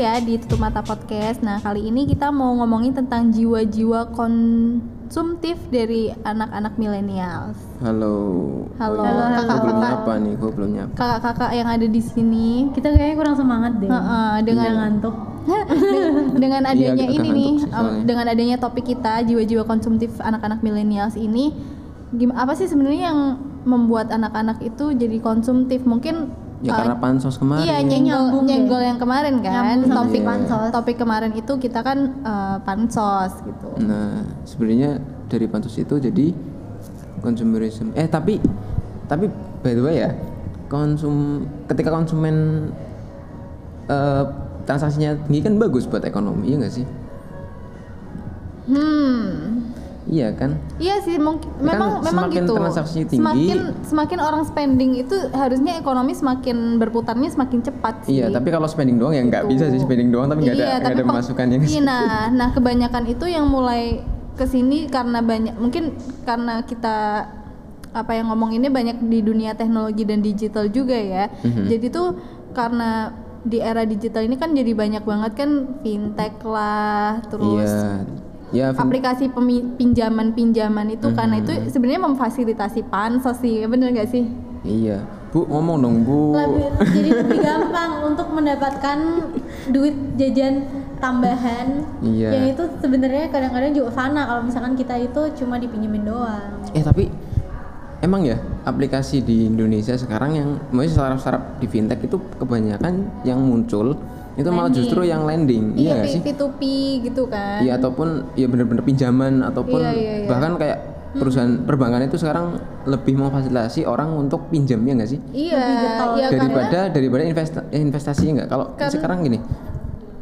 Halo uh, ya di Tutup Mata Podcast. Nah kali ini kita mau ngomongin tentang jiwa-jiwa konsumtif dari anak-anak milenial. Halo. Halo, iya. kakak-kakak. Gua belum nyapa nih, gue belum nyapa. Kakak-kakak yang ada di sini, Kita kayaknya kurang semangat deh. Heeh, dengan Udah ngantuk. dengan adanya Iya, ini nih, sih um, dengan adanya topik kita jiwa-jiwa konsumtif anak-anak milenials ini, gim- apa sih sebenarnya yang membuat anak-anak itu jadi konsumtif? Mungkin Ya uh, karena pansos kemarin. Iya nyenggol Nyambung deh. nyenggol yang kemarin kan Nyambung topik si pansos. topik kemarin itu kita kan eh, pansos gitu. Nah, sebenarnya dari pansos itu jadi consumerism. Eh tapi tapi by the way ya, konsum ketika konsumen eh, transaksinya tinggi kan bagus buat ekonomi, iya nggak sih? Hmm, Iya kan? iya sih mungkin Ya kan memang memang semakin gitu. transaksi tinggi- Semakin semakin orang spending itu harusnya ekonomi semakin berputarnya semakin cepat sih. Iya, tapi kalau spending doang ya nggak Gitu. bisa sih spending doang tapi nggak ada Iya, nggak ada peng- pemasukan yang Iya, nah, nah kebanyakan itu yang mulai ke sini karena banyak mungkin karena kita apa yang ngomong ini banyak di dunia teknologi dan digital juga ya. Mhm. Jadi tuh karena di era digital ini kan jadi banyak banget kan fintech lah, terus Iya. Ya, fin- aplikasi pemi- pinjaman-pinjaman itu karena Mhm. itu sebenarnya memfasilitasi pansos sih, bener gak sih? iya. Bu, ngomong dong, Bu. Lebih, jadi lebih gampang untuk mendapatkan duit jajan tambahan. Iya. Yang itu sebenarnya kadang-kadang juga fana kalau misalkan kita itu cuma dipinjemin doang. Eh tapi emang ya aplikasi di Indonesia sekarang yang maksudnya startup-startup di fintech itu kebanyakan yang muncul itu malah justru yang landing, iya nggak P- sih? P2P gitu kan. Iya ataupun ya bener-bener pinjaman ataupun Iya, iya, iya. bahkan kayak perusahaan perbankan itu sekarang lebih memfasilitasi orang untuk pinjam ya nggak sih? Iya, iya daripada karena daripada investa, eh, investasi nggak? Kalau Kan- sekarang gini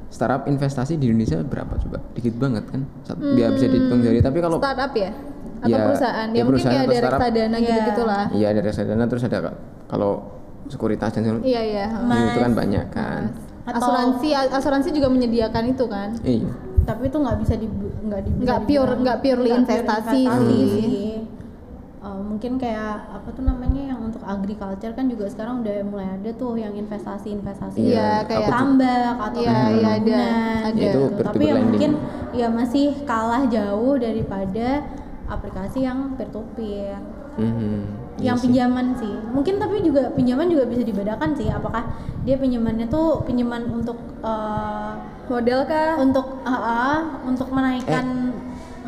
startup investasi di Indonesia berapa coba? Dikit banget kan? Sat- dia bisa dihitung jari tapi kalau startup ya atau Iya, perusahaan ya, ya mungkin perusahaan kayak ada startup. reksadana Iya. gitu gitulah Iya ada reksadana terus ada ka- kalau sekuritas dan iya iya Ya, itu kan banyak kan. Atau- asuransi asuransi juga menyediakan itu kan Iya. Tapi itu nggak bisa di nggak di Nggak pure- nggak purely investasi sih. Eh, mungkin kayak apa tuh namanya yang untuk agriculture kan juga sekarang udah mulai ada tuh yang investasi-investasi Iya, kayak- aku tuh- tambak atau Iya, tanaman iya, ada. Ada. Ya, itu gitu. Tapi ya lending. mungkin ya masih kalah jauh daripada aplikasi yang peer to peer. Mhm, iya yang sih. pinjaman sih mungkin tapi juga pinjaman juga bisa dibedakan sih apakah dia pinjamannya tuh pinjaman untuk eh, model kah untuk ah, ah, untuk menaikkan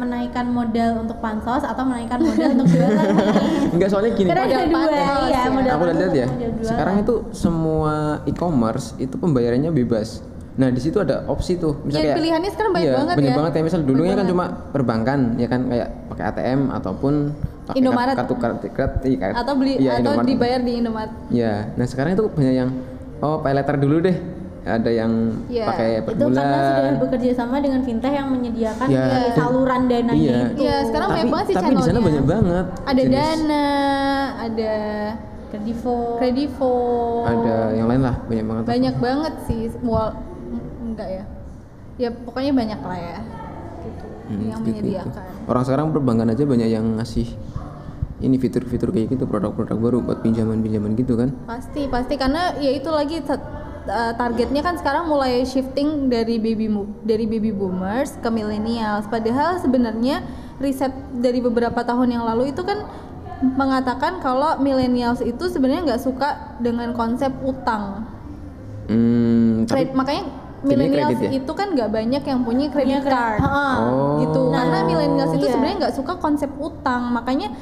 menaikkan modal untuk pansos atau menaikkan modal untuk jualan Enggak soalnya gini. karena ada Modal dua pansos, ya ya. modal aku lihat ya. modal. Sekarang itu semua e-commerce itu pembayarannya bebas. Nah di situ ada opsi tuh. Ya, pilihannya sekarang banyak iya, banget banyak ya. banget kayak misal dulunya Banyak kan cuma perbankan ya kan kayak pakai ATM ataupun pakai Indomaret. kartu kartu kartu- atau beli iya, atau Indomaret. dibayar di Indomaret Ya, nah sekarang itu banyak yang oh pay letter dulu deh. Ada yang Iya, pakai per itu karena sudah bulan. bekerja sama dengan fintech yang menyediakan Ya, saluran dananya iya. itu Iya, sekarang tapi, banyak banget sih tapi di sana channelnya. banyak banget. ada jenis. dana ada kredivo kredivo Ada yang lain lah, banyak banget. banyak banget sih wall enggak ya ya pokoknya banyak lah ya gitu Hmm, yang gitu, gitu. menyediakan Orang sekarang perbankan aja banyak yang ngasih ini fitur-fitur kayak gitu produk-produk baru buat pinjaman-pinjaman gitu kan. pasti pasti karena ya itu lagi ta- targetnya kan sekarang mulai shifting dari baby dari baby boomers ke millennials padahal sebenarnya riset dari beberapa tahun yang lalu itu kan mengatakan kalau millennials itu sebenarnya nggak suka dengan konsep utang Hmm, tapi Kred- makanya kredit ya? itu kan nggak banyak yang punya kredit. card Ha-ha. Oh. gitu karena Nah, millennials itu iya. sebenarnya nggak suka konsep utang makanya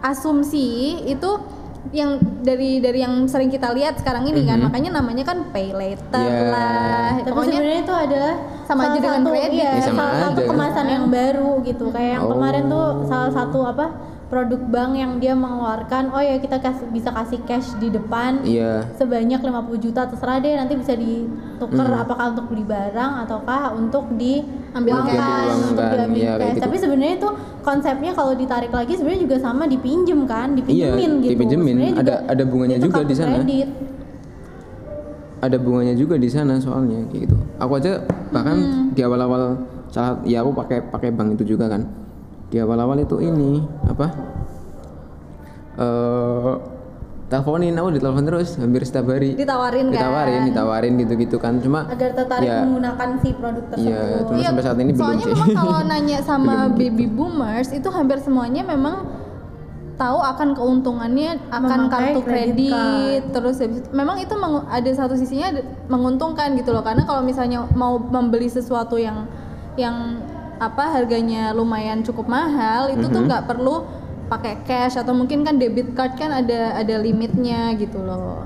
asumsi itu yang dari dari yang sering kita lihat sekarang ini kan Mhm. makanya namanya kan pay later Iya. lah tapi pokoknya sebenarnya itu adalah sama aja salah dengan satu, kredit. iya, Ya, sama salah satu aja kemasan yang baru gitu kayak yang Oh. kemarin tuh salah satu apa produk bank yang dia mengeluarkan oh ya kita kasih bisa kasih cash di depan iya. sebanyak 50 juta terserah deh nanti bisa ditukar Hmm. apakah untuk beli barang ataukah untuk Ambil diambil cash. untuk Diambil, diambil iya, kayak cash gitu. tapi sebenarnya itu konsepnya kalau ditarik lagi sebenarnya juga sama dipinjem kan Iya, dipinjemin gitu dipinjemin. Ada ada bunganya juga di sana. kredit. Ada bunganya juga di sana soalnya gitu. Aku aja bahkan di awal-awal salah ya aku pakai pakai bank itu juga kan. Di awal-awal itu ini apa? eh teleponin aku ditelepon terus hampir setiap hari Ditawarin kan? ditawarin ditawarin gitu-gitu kan cuma agar tertarik Ya. menggunakan si produk tersebut Iya, cuma sampai saat ini belum soalnya sih. memang kalau nanya sama Belum gitu. baby boomers itu hampir semuanya memang tahu akan keuntungannya akan Memakai kartu kredit kredit terus habis itu- memang itu ada satu sisinya menguntungkan gitu loh karena kalau misalnya mau membeli sesuatu yang yang apa harganya lumayan cukup mahal itu tuh Mhm. nggak perlu pakai cash atau mungkin kan debit card kan ada ada limitnya gitu loh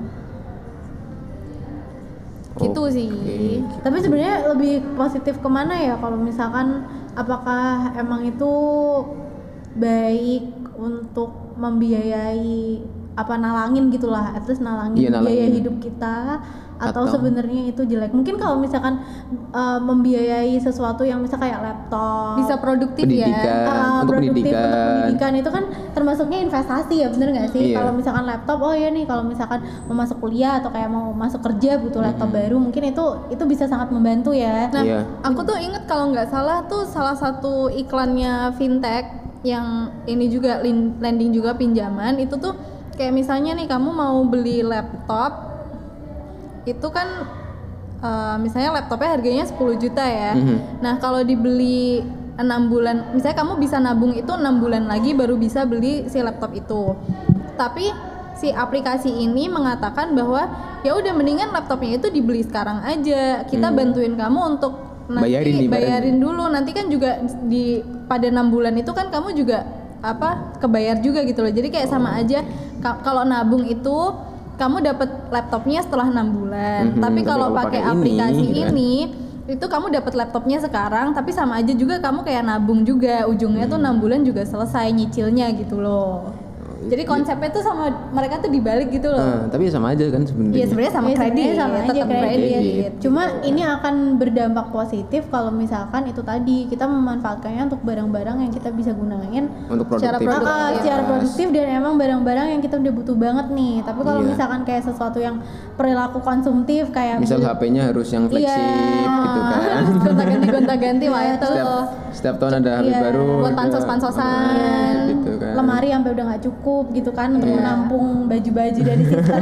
gitu sih Tapi sebenarnya lebih positif ke mana ya kalau misalkan apakah emang itu baik untuk membiayai apa nalangin gitulah, at least nalangin, Iya, nalangin. biaya hidup kita atau, Atau- sebenarnya itu jelek. Mungkin kalau misalkan uh, membiayai sesuatu yang misal kayak laptop bisa produktif pendidikan ya Ah, untuk produktif pendidikan untuk pendidikan itu kan termasuknya investasi ya bener nggak sih Iya. kalau misalkan laptop oh ya nih kalau misalkan mau masuk kuliah atau kayak mau masuk kerja butuh laptop baru mungkin itu itu bisa sangat membantu ya Nah, Iya. aku tuh inget kalau nggak salah tuh salah satu iklannya fintech yang ini juga lending juga pinjaman itu tuh kayak misalnya nih kamu mau beli laptop itu kan eh, misalnya laptopnya harganya 10 juta ya. Mhm. Nah, kalau dibeli enam bulan, misalnya kamu bisa nabung itu enam bulan lagi baru bisa beli si laptop itu. Tapi si aplikasi ini mengatakan bahwa ya udah mendingan laptopnya itu dibeli sekarang aja. Kita bantuin kamu untuk nanti Bayarin nih, bayarin. dulu. Nanti kan juga di pada enam bulan itu kan kamu juga apa kebayar juga gitu loh. Jadi kayak sama aja ka- kalau nabung itu kamu dapat laptopnya setelah enam bulan. Mhm, Tapi tapi kalau pakai ini, aplikasi gitu kan. ini itu kamu dapat laptopnya sekarang tapi sama aja juga kamu kayak nabung juga ujungnya tuh enam bulan juga selesai nyicilnya gitu loh jadi konsepnya tuh sama mereka tuh dibalik gitu loh Eh, tapi sama aja kan sebenarnya Iya sebenarnya sama Iya, kredit, sama aja tetap kredit. kredit. Kredit. Cuma ini akan berdampak positif kalau misalkan itu tadi kita memanfaatkannya untuk barang-barang yang kita bisa gunain untuk produktif Secara produktif, Ah, Iya. secara produktif dan emang barang-barang yang kita udah butuh banget nih. Tapi kalau Iya. misalkan kayak sesuatu yang perilaku konsumtif kayak misal HP-nya harus yang flagship Iya. gitu kan gonta-ganti gonta-ganti wah Iya, itu setiap setiap tahun ada HP Iya. baru Buat pansos-pansosan. gitu kan lemari sampai udah nggak cukup gitu kan untuk Iya. menampung baju-baju dari sister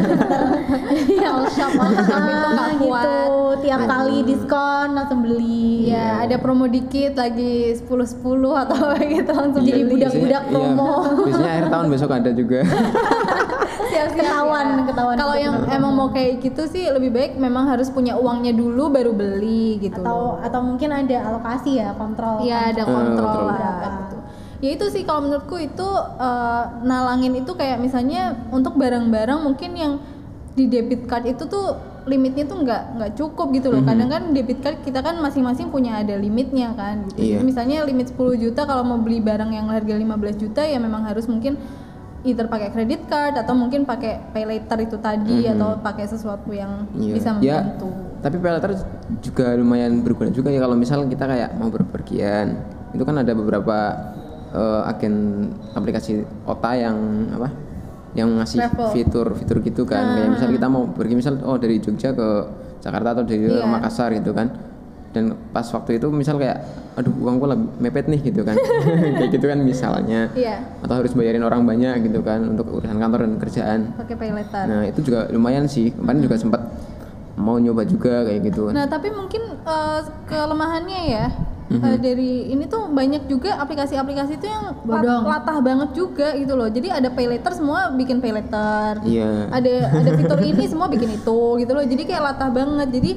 all shop itu nggak gitu tiap kali diskon langsung beli Iya, ada promo dikit lagi 10-10 atau apa gitu langsung Jadi beli. budak-budak Biasanya- promo. iya. biasanya akhir tahun besok ada juga Siap-siap Ketahuan, ya. ketahuan. Kalau yang emang mau kayak gitu sih lebih baik memang harus punya uangnya dulu baru beli gitu. atau atau mungkin ada alokasi ya kontrol Iya ada kontrol kontrol. lah gitu. Ya itu sih kalau menurutku itu eh, nalangin itu kayak misalnya untuk barang-barang mungkin yang di debit card itu tuh limitnya tuh nggak nggak cukup gitu loh. Kadang kan debit card kita kan masing-masing punya ada limitnya kan gitu. Iya. Jadi misalnya limit 10 juta kalau mau beli barang yang harga 15 juta ya memang harus mungkin either pakai credit card atau mungkin pakai pay later itu tadi atau pakai sesuatu yang Iya. bisa Ya, membantu. tapi paylater juga lumayan berguna juga ya kalau misal kita kayak mau berpergian itu kan ada beberapa eh, agen aplikasi OTA yang apa? Yang ngasih fitur-fitur gitu kan. Kayak misal kita mau pergi misal oh dari Jogja ke Jakarta atau dari Iya. Makassar gitu kan. Dan pas waktu itu misal kayak aduh uangku lagi mepet nih gitu kan. Kayak gitu kan misalnya. Iya, atau harus bayarin orang banyak gitu kan untuk urusan kantor dan kerjaan. Pakai pay later. Nah itu juga lumayan sih. Kemarin juga sempat mau nyoba juga kayak gitu kan. Nah, tapi mungkin eh, kelemahannya ya Eh, dari ini tuh banyak juga aplikasi-aplikasi itu yang Bodong. latah banget juga gitu loh. Jadi ada pay later semua bikin pay later. Iya. Ada ada fitur ini semua bikin itu gitu loh. Jadi kayak latah banget. Jadi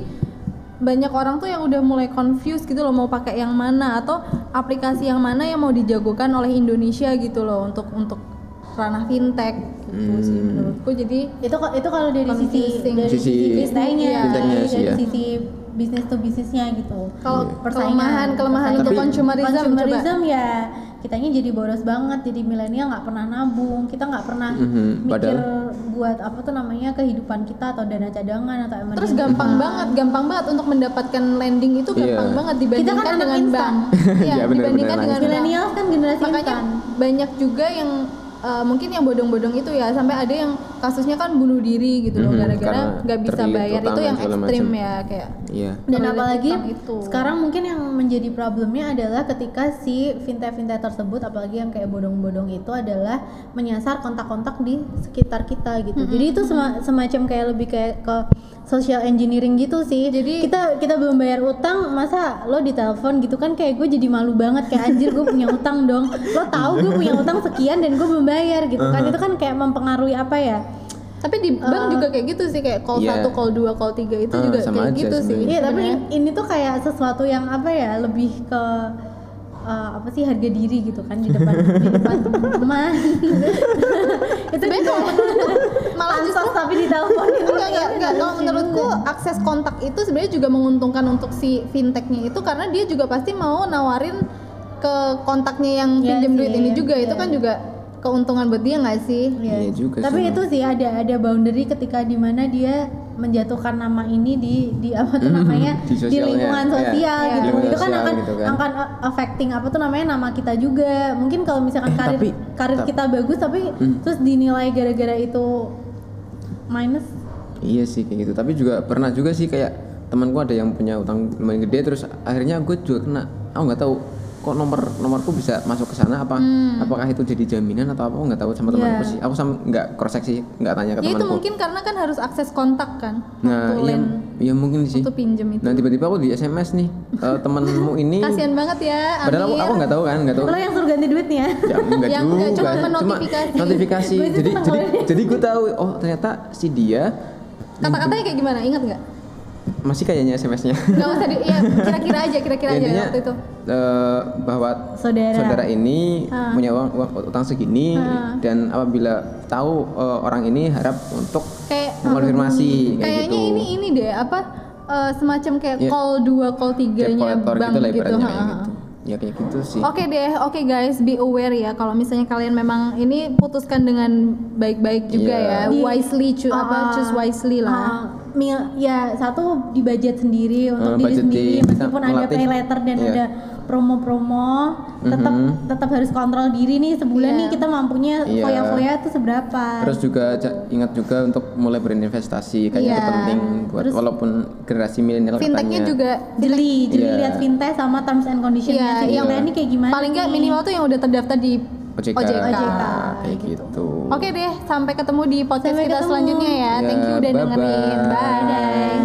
banyak orang tuh yang udah mulai confused gitu loh mau pakai yang mana atau aplikasi yang mana yang mau dijagokan oleh Indonesia gitu loh untuk untuk ranah fintech gitu sih Hmm. menurutku. Jadi itu itu kalau dari sisi dari Sisi sisi bisnisnya fintechnya dari sih ya. sisi bisnis to bisnisnya gitu. Kalau Iya. kelemahan kelemahan untuk consumerism, coba. Consumerism ya. Kitanya jadi boros banget jadi milenial nggak pernah nabung. Kita nggak pernah Mhm, mikir padahal- buat apa tuh namanya kehidupan kita atau dana cadangan atau emergency Terus gampang banget, gampang banget untuk mendapatan lending itu gampang Iya. banget dibandingkan Kita kan anak dengan instan. bank. Iya, Iya, benar, dibandingkan benar, dengan milenial kan generasi Makanya instan. banyak juga yang uh, mungkin yang bodong-bodong itu ya sampai ada yang kasusnya kan bunuh diri gitu loh Mhm, gara-gara nggak bisa bayar itu yang ekstrim macam. ya kayak Iya. dan apalagi itu. sekarang mungkin yang menjadi problemnya adalah ketika si fintech-fintech tersebut apalagi yang kayak bodong-bodong itu adalah menyasar kontak-kontak di sekitar kita gitu jadi itu sema- semacam kayak lebih kayak ke social engineering gitu sih. Jadi- kita kita belum bayar utang masa lo ditelepon gitu kan kayak gue jadi malu banget. Kayak anjir gue punya utang dong. Lo tahu gue punya utang sekian dan gue belum bayar gitu kan. Itu kan kayak mempengaruhi apa ya? Tapi di bank juga kayak gitu sih kayak call Iya. satu call dua call tiga itu Ah, juga sama kayak aja gitu sih. sebenarnya. Iya, tapi ini tuh kayak sesuatu yang apa ya, lebih ke uh, apa sih harga diri gitu kan di depan di depan teman. itu Sebenarnya juga. kalau menurutku malah pansos justru tapi diteleponin. enggak enggak enggak kalau menurutku akses kontak itu sebenarnya juga menguntungkan untuk si fintechnya itu karena dia juga pasti mau nawarin ke kontaknya yang Iya pinjam duit ini juga itu iya. kan juga keuntungan buat dia nggak sih Iya juga Tapi sih, itu sih ada ada boundary ketika di mana dia menjatuhkan nama ini di di apa tuh Mhm, namanya di di, lingkungan iya. sosial Iya. gitu. Lingkungan itu kan sosial akan gitu kan. akan affecting apa tuh namanya nama kita juga. Mungkin kalau misalkan Eh, karir tapi- karir kita bagus tapi Hmm. terus dinilai gara-gara itu minus Iya sih kayak gitu. Tapi juga pernah juga sih kayak temanku ada yang punya utang lumayan gede terus akhirnya gue juga kena. Aku nggak tahu kok nomor nomorku bisa masuk ke sana apa apakah itu jadi jaminan atau apa aku nggak tahu sama temanku Iya. sih. Aku sama nggak cross check sih nggak tanya ke ya itu temanku. mungkin karena kan harus akses kontak kan Nah, iya, iya mungkin sih. waktu pinjem itu Nah tiba-tiba aku di SMS nih eh, temenmu ini. kasihan banget ya Padahal aku Amir. aku nggak tahu kan nggak tahu. lo yang suruh ganti duitnya Ya, enggak Yang juga. enggak, cuma notifikasi. Sih jadi jadi jadi gue tahu oh ternyata si dia kata-katanya kayak gimana ingat nggak masih kayaknya SMS-nya. nggak usah di ya kira-kira aja kira-kira aja Intinya waktu itu eh, bahwa Saudara. ini Ah. punya uang, uang utang segini Ah. dan apabila tahu eh, orang ini harap untuk kayak mengonfirmasi kayak kayaknya gitu. ini ini deh apa eh, semacam kayak Ya. call dua call Debt tiganya collector bank gitu lah gitu, ibaratnya ha, kayak ha. gitu. Ya kayak gitu sih. Oke deh, oke guys, be aware ya kalau misalnya kalian memang ini putuskan dengan baik-baik juga Iya. ya, Di- wisely, cu- apa Ah, choose wisely lah. ah, mil- ya satu di budget sendiri untuk Eh, diri sendiri bisa meskipun ada melatih. pay letter dan Iya. ada promo-promo tetap Mhm. tetap harus kontrol diri nih sebulan Iya. nih kita mampunya Iya. foya-foya tuh seberapa Terus juga ingat juga untuk mulai berinvestasi kayaknya itu Iya. penting buat Terus- walaupun generasi milenial Fintechnya katanya. juga jeli jeli Iya. lihat fintech sama terms and conditionnya Iya, sih yang fintech ini kayak gimana paling nggak minimal tuh yang udah terdaftar di OJK, OJK. kayak gitu. Oke deh, sampai ketemu di podcast Sampai kita ketemu. selanjutnya ya. Ya, Thank you udah bye-bye. dengerin. Bye. Bye.